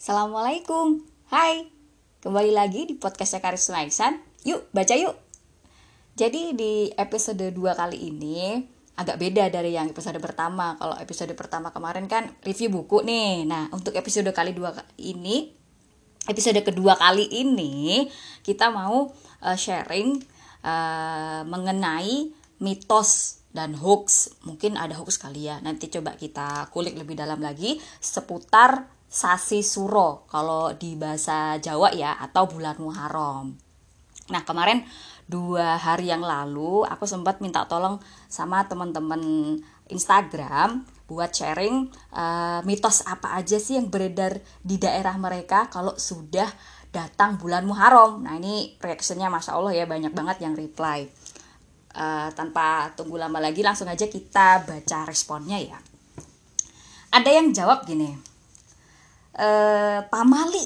Assalamualaikum. Hai. Kembali lagi di podcastnya Karisma Iksan Yuk baca yuk. Jadi di episode 2 kali ini Agak beda dari yang episode pertama. Kalau episode pertama kemarin kan review buku nih. Nah untuk episode kali dua ini Episode kedua kali ini Kita mau uh, sharing uh, Mengenai mitos dan hoax. Mungkin ada hoax kali ya. Nanti coba kita kulik lebih dalam lagi seputar Sasi Suro kalau di bahasa Jawa ya atau bulan Muharram. Nah kemarin dua hari yang lalu aku sempat minta tolong sama teman-teman Instagram buat sharing uh, mitos apa aja sih yang beredar di daerah mereka kalau sudah datang bulan Muharram. Nah ini reaksinya masya Allah ya banyak banget yang reply. Uh, tanpa tunggu lama lagi langsung aja kita baca responnya ya. Ada yang jawab gini, eh, pamali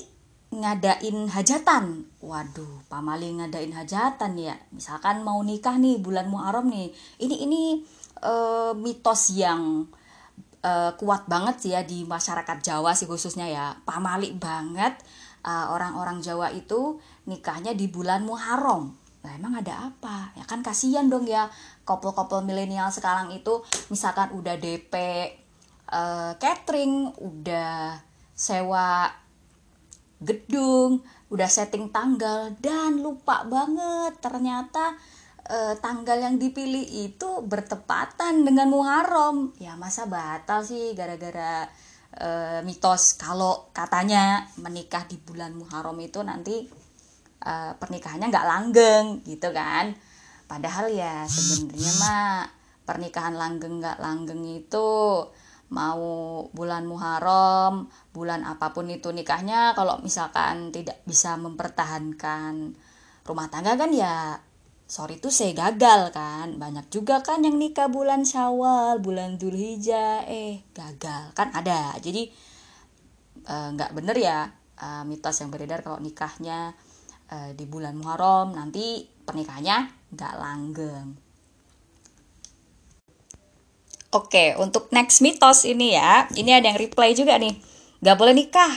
ngadain hajatan. Waduh, pamali ngadain hajatan ya. Misalkan mau nikah nih bulan Muharram nih. Ini ini eh, mitos yang eh, kuat banget sih ya di masyarakat Jawa sih khususnya ya. Pamali banget eh, orang-orang Jawa itu nikahnya di bulan Muharram. Nah, emang ada apa? Ya kan kasihan dong ya couple-couple milenial sekarang itu misalkan udah DP uh, catering, udah sewa gedung, udah setting tanggal dan lupa banget ternyata e, tanggal yang dipilih itu bertepatan dengan Muharram. Ya masa batal sih gara-gara e, mitos kalau katanya menikah di bulan Muharram itu nanti e, pernikahannya nggak langgeng gitu kan. Padahal ya sebenarnya mah pernikahan langgeng nggak langgeng itu mau bulan Muharram, bulan apa pun itu nikahnya kalau misalkan tidak bisa mempertahankan rumah tangga kan ya sorry tuh saya gagal kan. Banyak juga kan yang nikah bulan Syawal bulan Dzulhijjah eh gagal kan ada. Jadi eh, nggak e, bener ya e, mitos yang beredar kalau nikahnya e, di bulan Muharram nanti pernikahannya nggak langgeng Oke, untuk next mitos ini ya, ini ada yang reply juga nih. Gak boleh nikah,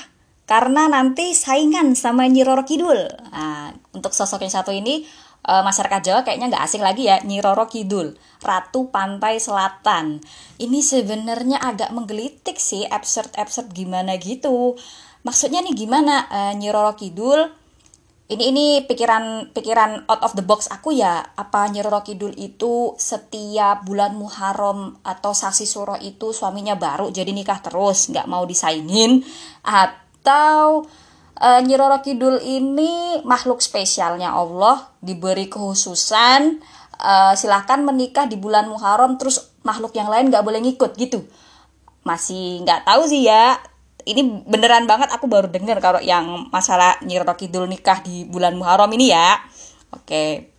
karena nanti saingan sama Nyi Roro Kidul. Nah, untuk sosok yang satu ini, e, masyarakat Jawa kayaknya nggak asing lagi ya, Nyi Roro Kidul, Ratu Pantai Selatan. Ini sebenarnya agak menggelitik sih, absurd-absurd gimana gitu. Maksudnya nih gimana, e, Nyi Roro Kidul ini ini pikiran pikiran out of the box aku ya apa Nyiroro Kidul itu setiap bulan Muharram atau Sasi Suro itu suaminya baru jadi nikah terus nggak mau disaingin. Atau uh, Nyiroro Kidul ini makhluk spesialnya Allah diberi kekhususan uh, silahkan menikah di bulan Muharram terus makhluk yang lain nggak boleh ngikut gitu. Masih nggak tahu sih ya ini beneran banget aku baru denger kalau yang masalah Nyi Kidul nikah di bulan Muharram ini ya. Oke.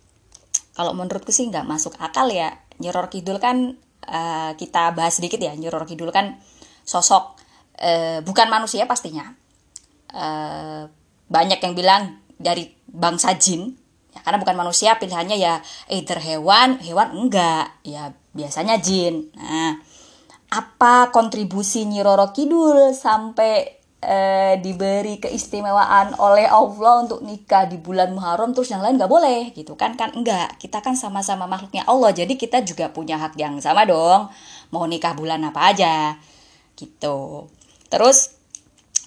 Kalau menurutku sih nggak masuk akal ya. Nyi Kidul kan uh, kita bahas sedikit ya. Nyi Kidul kan sosok uh, bukan manusia pastinya. Uh, banyak yang bilang dari bangsa jin ya karena bukan manusia pilihannya ya either hewan hewan enggak ya biasanya jin nah apa kontribusi Nyi Roro Kidul sampai eh, diberi keistimewaan oleh Allah untuk nikah di bulan Muharram terus yang lain nggak boleh gitu kan? Kan enggak. Kita kan sama-sama makhluknya Allah jadi kita juga punya hak yang sama dong. Mau nikah bulan apa aja gitu. Terus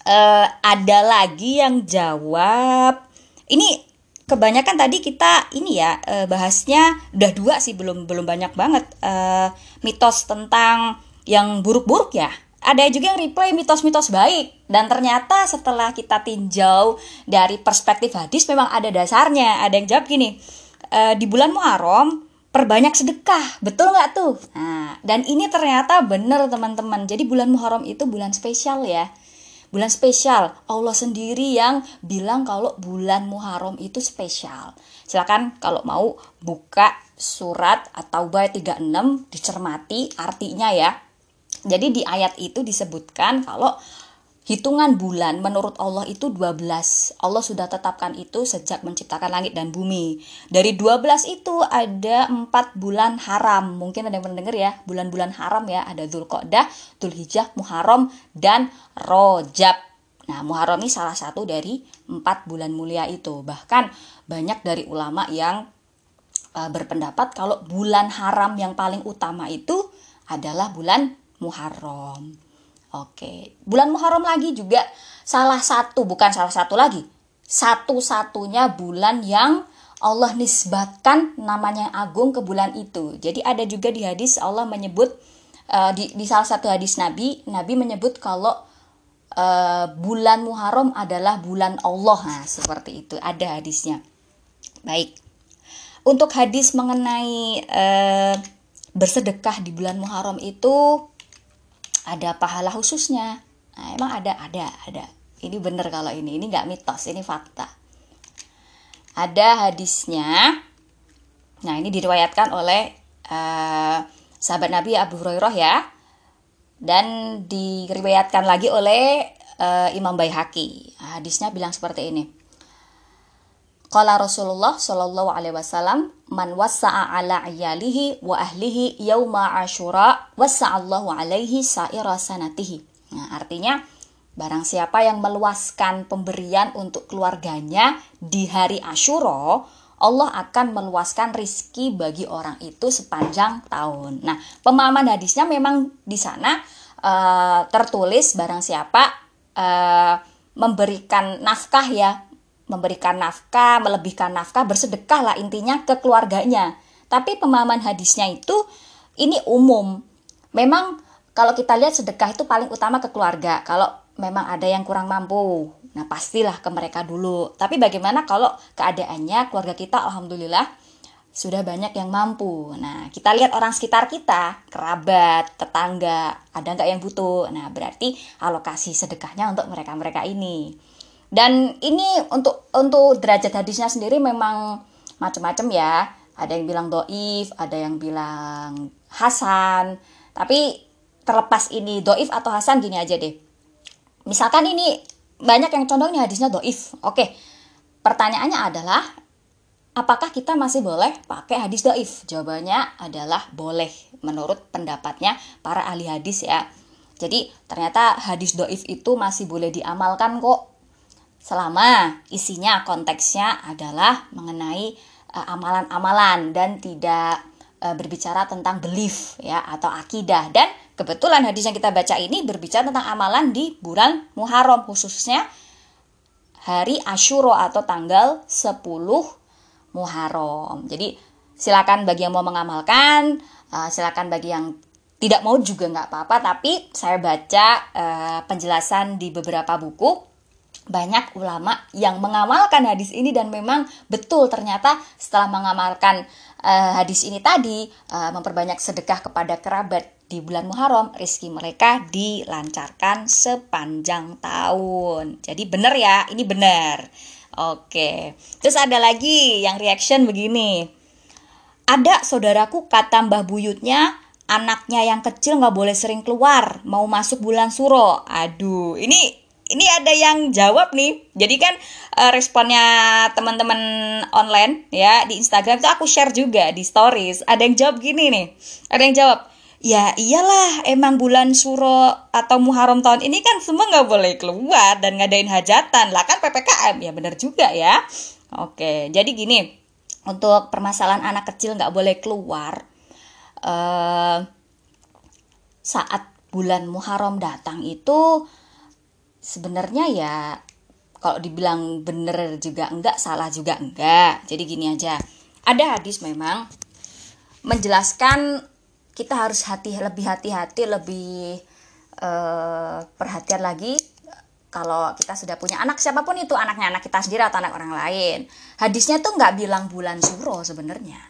eh, ada lagi yang jawab ini kebanyakan tadi kita ini ya eh, bahasnya udah dua sih belum belum banyak banget eh, mitos tentang yang buruk-buruk ya. Ada juga yang reply mitos-mitos baik dan ternyata setelah kita tinjau dari perspektif hadis memang ada dasarnya. Ada yang jawab gini, e, di bulan Muharram perbanyak sedekah, betul nggak tuh? Nah, dan ini ternyata benar teman-teman. Jadi bulan Muharram itu bulan spesial ya. Bulan spesial, Allah sendiri yang bilang kalau bulan Muharram itu spesial. Silakan kalau mau buka surat atau bayat 36 dicermati artinya ya jadi di ayat itu disebutkan kalau hitungan bulan menurut Allah itu 12. Allah sudah tetapkan itu sejak menciptakan langit dan bumi. Dari 12 itu ada 4 bulan haram. Mungkin ada yang pernah dengar ya, bulan-bulan haram ya. Ada Dzulqa'dah, Dzulhijjah, Muharram dan Rojab. Nah, Muharram ini salah satu dari empat bulan mulia itu. Bahkan banyak dari ulama yang uh, berpendapat kalau bulan haram yang paling utama itu adalah bulan Muharram. Oke, bulan Muharram lagi juga salah satu, bukan salah satu lagi, satu-satunya bulan yang Allah nisbatkan namanya agung ke bulan itu. Jadi ada juga di hadis Allah menyebut uh, di, di salah satu hadis Nabi, Nabi menyebut kalau uh, bulan Muharram adalah bulan Allah. Nah, seperti itu ada hadisnya. Baik. Untuk hadis mengenai uh, bersedekah di bulan Muharram itu ada pahala khususnya. Nah, emang ada, ada, ada. Ini bener kalau ini, ini nggak mitos, ini fakta. Ada hadisnya. Nah, ini diriwayatkan oleh uh, sahabat Nabi Abu Hurairah ya. Dan diriwayatkan lagi oleh uh, Imam Baihaqi. Hadisnya bilang seperti ini. Qala Rasulullah sallallahu alaihi wasallam man wasa'a ala ayalihi wa ahlihi yauma asyura wasa'allahu alaihi sa'ira sanatihi. Nah, artinya barang siapa yang meluaskan pemberian untuk keluarganya di hari Asyura, Allah akan meluaskan rizki bagi orang itu sepanjang tahun. Nah, pemahaman hadisnya memang di sana uh, tertulis barang siapa uh, memberikan nafkah ya memberikan nafkah, melebihkan nafkah, bersedekah lah intinya ke keluarganya. Tapi pemahaman hadisnya itu ini umum. Memang kalau kita lihat sedekah itu paling utama ke keluarga. Kalau memang ada yang kurang mampu, nah pastilah ke mereka dulu. Tapi bagaimana kalau keadaannya keluarga kita alhamdulillah sudah banyak yang mampu. Nah, kita lihat orang sekitar kita, kerabat, tetangga, ada nggak yang butuh. Nah, berarti alokasi sedekahnya untuk mereka-mereka ini. Dan ini untuk untuk derajat hadisnya sendiri memang macam-macam ya. Ada yang bilang doif, ada yang bilang hasan. Tapi terlepas ini doif atau hasan gini aja deh. Misalkan ini banyak yang condongnya hadisnya doif. Oke, pertanyaannya adalah apakah kita masih boleh pakai hadis doif? Jawabannya adalah boleh menurut pendapatnya para ahli hadis ya. Jadi ternyata hadis doif itu masih boleh diamalkan kok selama isinya konteksnya adalah mengenai uh, amalan-amalan dan tidak uh, berbicara tentang belief ya atau akidah dan kebetulan hadis yang kita baca ini berbicara tentang amalan di bulan Muharram khususnya hari Ashura atau tanggal 10 Muharram. Jadi silakan bagi yang mau mengamalkan, uh, silakan bagi yang tidak mau juga nggak apa-apa, tapi saya baca uh, penjelasan di beberapa buku banyak ulama yang mengamalkan hadis ini dan memang betul ternyata setelah mengamalkan uh, hadis ini tadi uh, memperbanyak sedekah kepada kerabat di bulan Muharram rizki mereka dilancarkan sepanjang tahun. Jadi benar ya ini benar. Oke terus ada lagi yang reaction begini. Ada saudaraku kata mbah buyutnya anaknya yang kecil nggak boleh sering keluar mau masuk bulan suro. Aduh ini ini ada yang jawab nih. Jadi kan uh, responnya teman-teman online ya di Instagram itu aku share juga di stories. Ada yang jawab gini nih. Ada yang jawab, ya iyalah emang bulan suro atau muharram tahun ini kan semua nggak boleh keluar dan ngadain hajatan lah kan ppkm ya benar juga ya oke jadi gini untuk permasalahan anak kecil nggak boleh keluar uh, saat bulan muharram datang itu sebenarnya ya kalau dibilang bener juga enggak salah juga enggak. Jadi gini aja. Ada hadis memang menjelaskan kita harus hati lebih hati-hati lebih uh, perhatian lagi kalau kita sudah punya anak. Siapa pun itu anaknya anak kita sendiri atau anak orang lain. Hadisnya tuh nggak bilang bulan suro sebenarnya.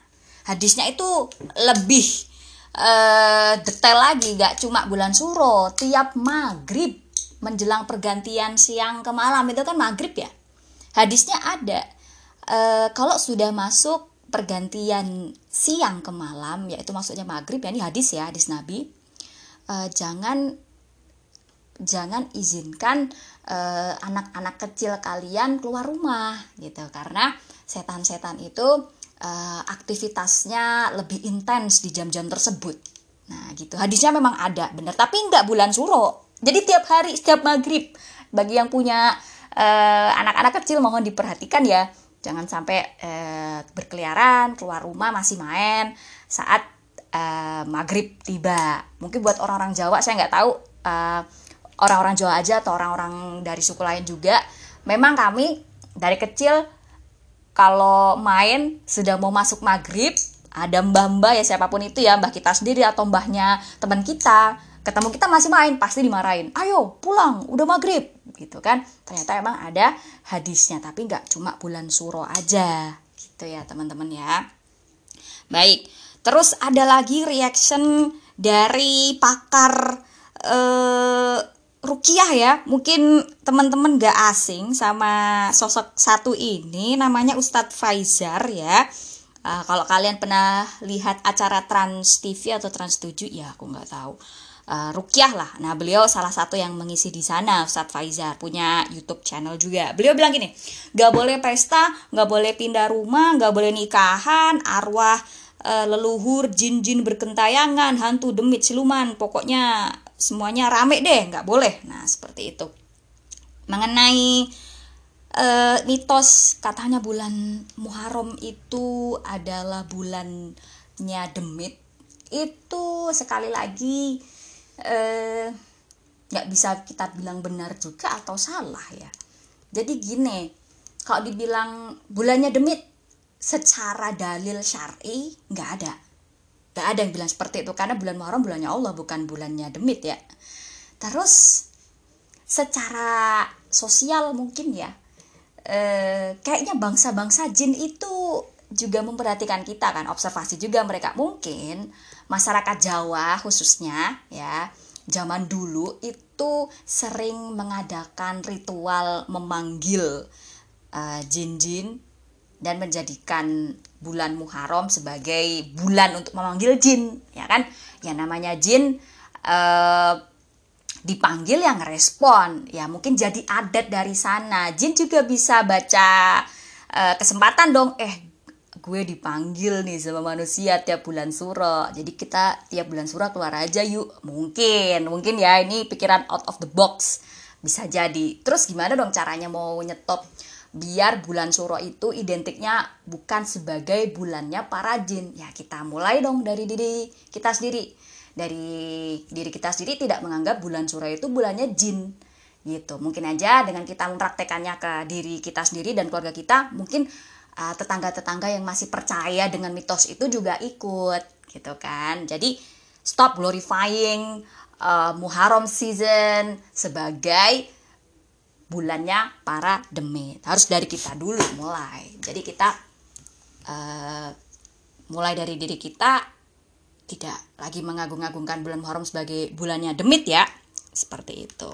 Hadisnya itu lebih uh, detail lagi nggak cuma bulan suro tiap maghrib menjelang pergantian siang ke malam. Itu kan maghrib ya? Hadisnya ada. E, kalau sudah masuk pergantian siang ke malam yaitu maksudnya maghrib ya ini hadis ya hadis nabi e, jangan jangan izinkan anak anak-anak kecil kalian keluar rumah gitu. Karena setan-setan itu e, aktivitasnya lebih intens di jam-jam tersebut. Nah gitu. Hadisnya memang ada benar. Tapi nggak bulan suro jadi tiap hari setiap maghrib bagi yang punya uh, anak-anak kecil mohon diperhatikan ya. Jangan sampai uh, berkeliaran keluar rumah masih main saat uh, maghrib tiba. Mungkin buat orang-orang Jawa saya nggak tahu uh, orang-orang Jawa aja atau orang-orang dari suku lain juga. Memang kami dari kecil kalau main sudah mau masuk maghrib ada mbah-mbah ya siapa pun itu ya mbah kita sendiri atau mbahnya teman kita ketemu kita masih main pasti dimarahin. Ayo pulang udah maghrib. Gitu kan. Ternyata emang ada hadisnya tapi nggak cuma bulan suro aja. Gitu ya teman-teman ya. Baik terus ada lagi reaction dari pakar eh, Rukiah ya, mungkin teman-teman gak asing sama sosok satu ini namanya Ustadz Faizar ya. Uh, kalau kalian pernah lihat acara Trans TV atau Trans 7 ya aku nggak tahu. Uh, Rukyah lah. Nah, beliau salah satu yang mengisi di sana, Ustadz Faizar, punya YouTube channel juga. Beliau bilang gini, nggak boleh pesta, nggak boleh pindah rumah, nggak boleh nikahan, arwah uh, leluhur, jin-jin berkentayangan, hantu demit, siluman, pokoknya semuanya rame deh, nggak boleh. Nah, seperti itu. Mengenai uh, mitos katanya bulan Muharram itu adalah bulannya demit itu sekali lagi nggak uh, bisa kita bilang benar juga atau salah ya. Jadi gini kalau dibilang bulannya demit secara dalil syari nggak ada. Nggak ada yang bilang seperti itu karena bulan Muharram bulannya Allah bukan bulannya demit ya. Terus secara sosial mungkin ya eh, kayaknya bangsa-bangsa jin itu juga memperhatikan kita kan observasi juga mereka. Mungkin masyarakat Jawa khususnya ya zaman dulu itu sering mengadakan ritual memanggil uh, jin-jin dan menjadikan bulan Muharram sebagai bulan untuk memanggil jin ya kan? Yang namanya jin uh, dipanggil yang respon. Ya mungkin jadi adat dari sana. Jin juga bisa baca uh, kesempatan dong. Eh gue dipanggil nih sama manusia tiap bulan suro. Jadi kita tiap bulan suro keluar aja yuk. Mungkin mungkin ya ini pikiran out of the box. Bisa jadi. Terus gimana dong caranya mau nyetop biar bulan suro itu identiknya bukan sebagai bulannya para jin? Ya kita mulai dong dari diri kita sendiri. Dari diri kita sendiri tidak menganggap bulan suro itu bulannya jin. Gitu. Mungkin aja dengan kita mempraktekannya ke diri kita sendiri dan keluarga kita mungkin uh, tetangga-tetangga yang masih percaya dengan mitos itu juga ikut gitu kan jadi stop glorifying uh, Muharram season sebagai bulannya para demit harus dari kita dulu mulai jadi kita uh, mulai dari diri kita tidak lagi mengagung-agungkan bulan Muharram sebagai bulannya demit ya. Seperti itu.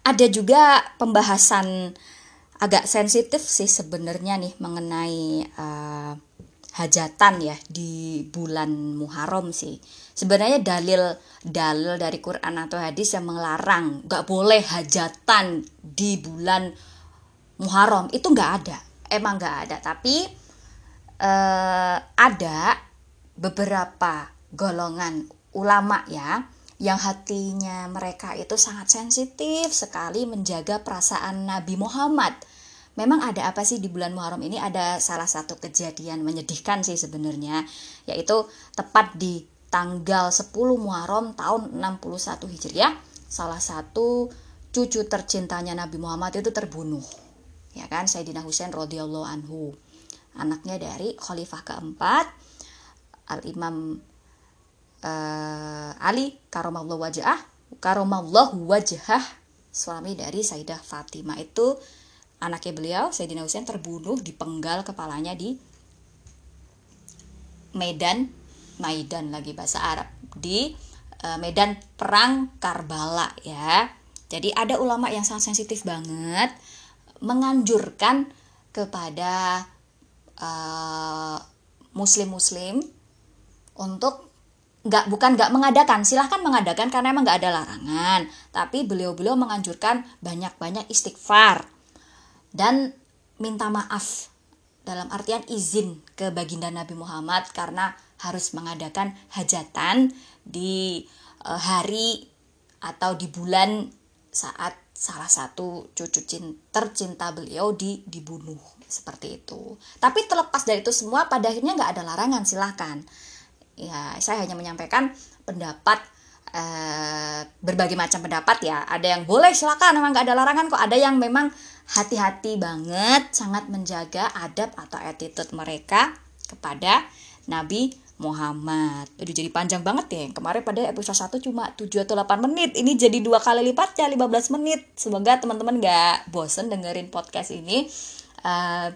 Ada juga pembahasan agak sensitif sih sebenarnya nih mengenai uh, hajatan ya di bulan Muharram sih. Sebenarnya dalil dalil dari Quran atau hadis yang melarang nggak boleh hajatan di bulan Muharram itu nggak ada. Emang nggak ada. Tapi uh, ada beberapa golongan ulama ya yang hatinya mereka itu sangat sensitif sekali menjaga perasaan Nabi Muhammad. Memang ada apa sih di bulan Muharram ini? Ada salah satu kejadian menyedihkan sih sebenarnya, yaitu tepat di tanggal 10 Muharram tahun 61 Hijriah, salah satu cucu tercintanya Nabi Muhammad itu terbunuh. Ya kan, Sayyidina Husain radhiyallahu anhu. Anaknya dari khalifah keempat al Imam uh, Ali karomallah wajah karomallah wajah suami dari Sayyidah Fatimah itu. Anaknya beliau Sayyidina Husain terbunuh dipenggal kepalanya di Medan Maidan lagi bahasa Arab di uh, Medan perang Karbala ya. Jadi ada ulama yang sangat sensitif banget menganjurkan kepada uh, muslim-muslim untuk nggak bukan nggak mengadakan. Silahkan mengadakan karena emang nggak ada larangan. Tapi beliau-beliau menganjurkan banyak-banyak istighfar. Dan minta maaf. Dalam artian izin ke baginda Nabi Muhammad karena harus mengadakan hajatan di uh, hari atau di bulan saat salah satu cucu tercinta beliau di dibunuh. Seperti itu. Tapi terlepas dari itu semua, pada akhirnya nggak ada larangan. Silahkan. Ya, saya hanya menyampaikan pendapat eh, berbagai macam pendapat ya. Ada yang boleh silakan, memang nggak ada larangan kok. Ada yang memang hati-hati banget, sangat menjaga adab atau attitude mereka kepada Nabi Muhammad. Aduh jadi panjang banget ya. Kemarin pada episode 1 cuma 7 atau 8 menit. Ini jadi dua kali lipatnya 15 menit. Semoga teman-teman gak bosen dengerin podcast ini. Uh,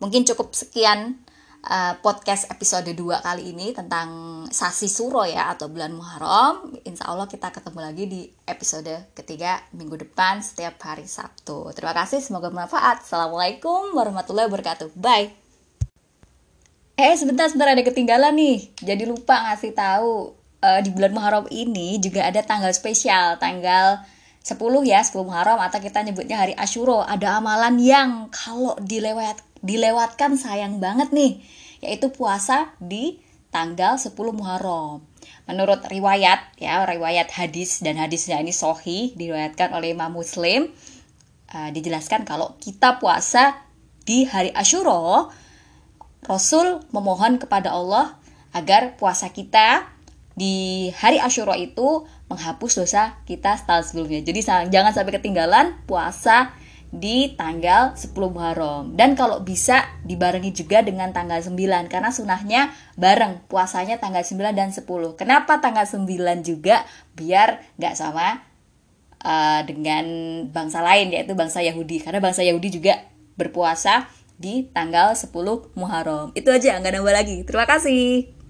mungkin cukup sekian uh, podcast episode 2 kali ini tentang Sasi Suro ya atau bulan Muharram. Insya Allah kita ketemu lagi di episode ketiga minggu depan setiap hari Sabtu. Terima kasih, semoga bermanfaat. Assalamualaikum warahmatullahi wabarakatuh. Bye. Eh sebentar sebentar ada ketinggalan nih. Jadi lupa ngasih tahu uh, di bulan Muharram ini juga ada tanggal spesial, tanggal 10 ya, 10 Muharram atau kita nyebutnya hari Ashuro. Ada amalan yang kalau dilewat dilewatkan sayang banget nih, yaitu puasa di tanggal 10 Muharram. Menurut riwayat ya, riwayat hadis dan hadisnya ini sohi diriwayatkan oleh Imam Muslim uh, dijelaskan kalau kita puasa di hari Ashuro Rasul memohon kepada Allah agar puasa kita di hari Ashura itu menghapus dosa kita setahun sebelumnya. Jadi jangan sampai ketinggalan puasa di tanggal 10 Muharram. Dan kalau bisa dibarengi juga dengan tanggal 9 karena sunahnya bareng puasanya tanggal 9 dan 10. Kenapa tanggal 9 juga? Biar nggak sama uh, dengan bangsa lain yaitu bangsa Yahudi. Karena bangsa Yahudi juga berpuasa di tanggal 10 Muharram. Itu aja, nggak nambah lagi. Terima kasih.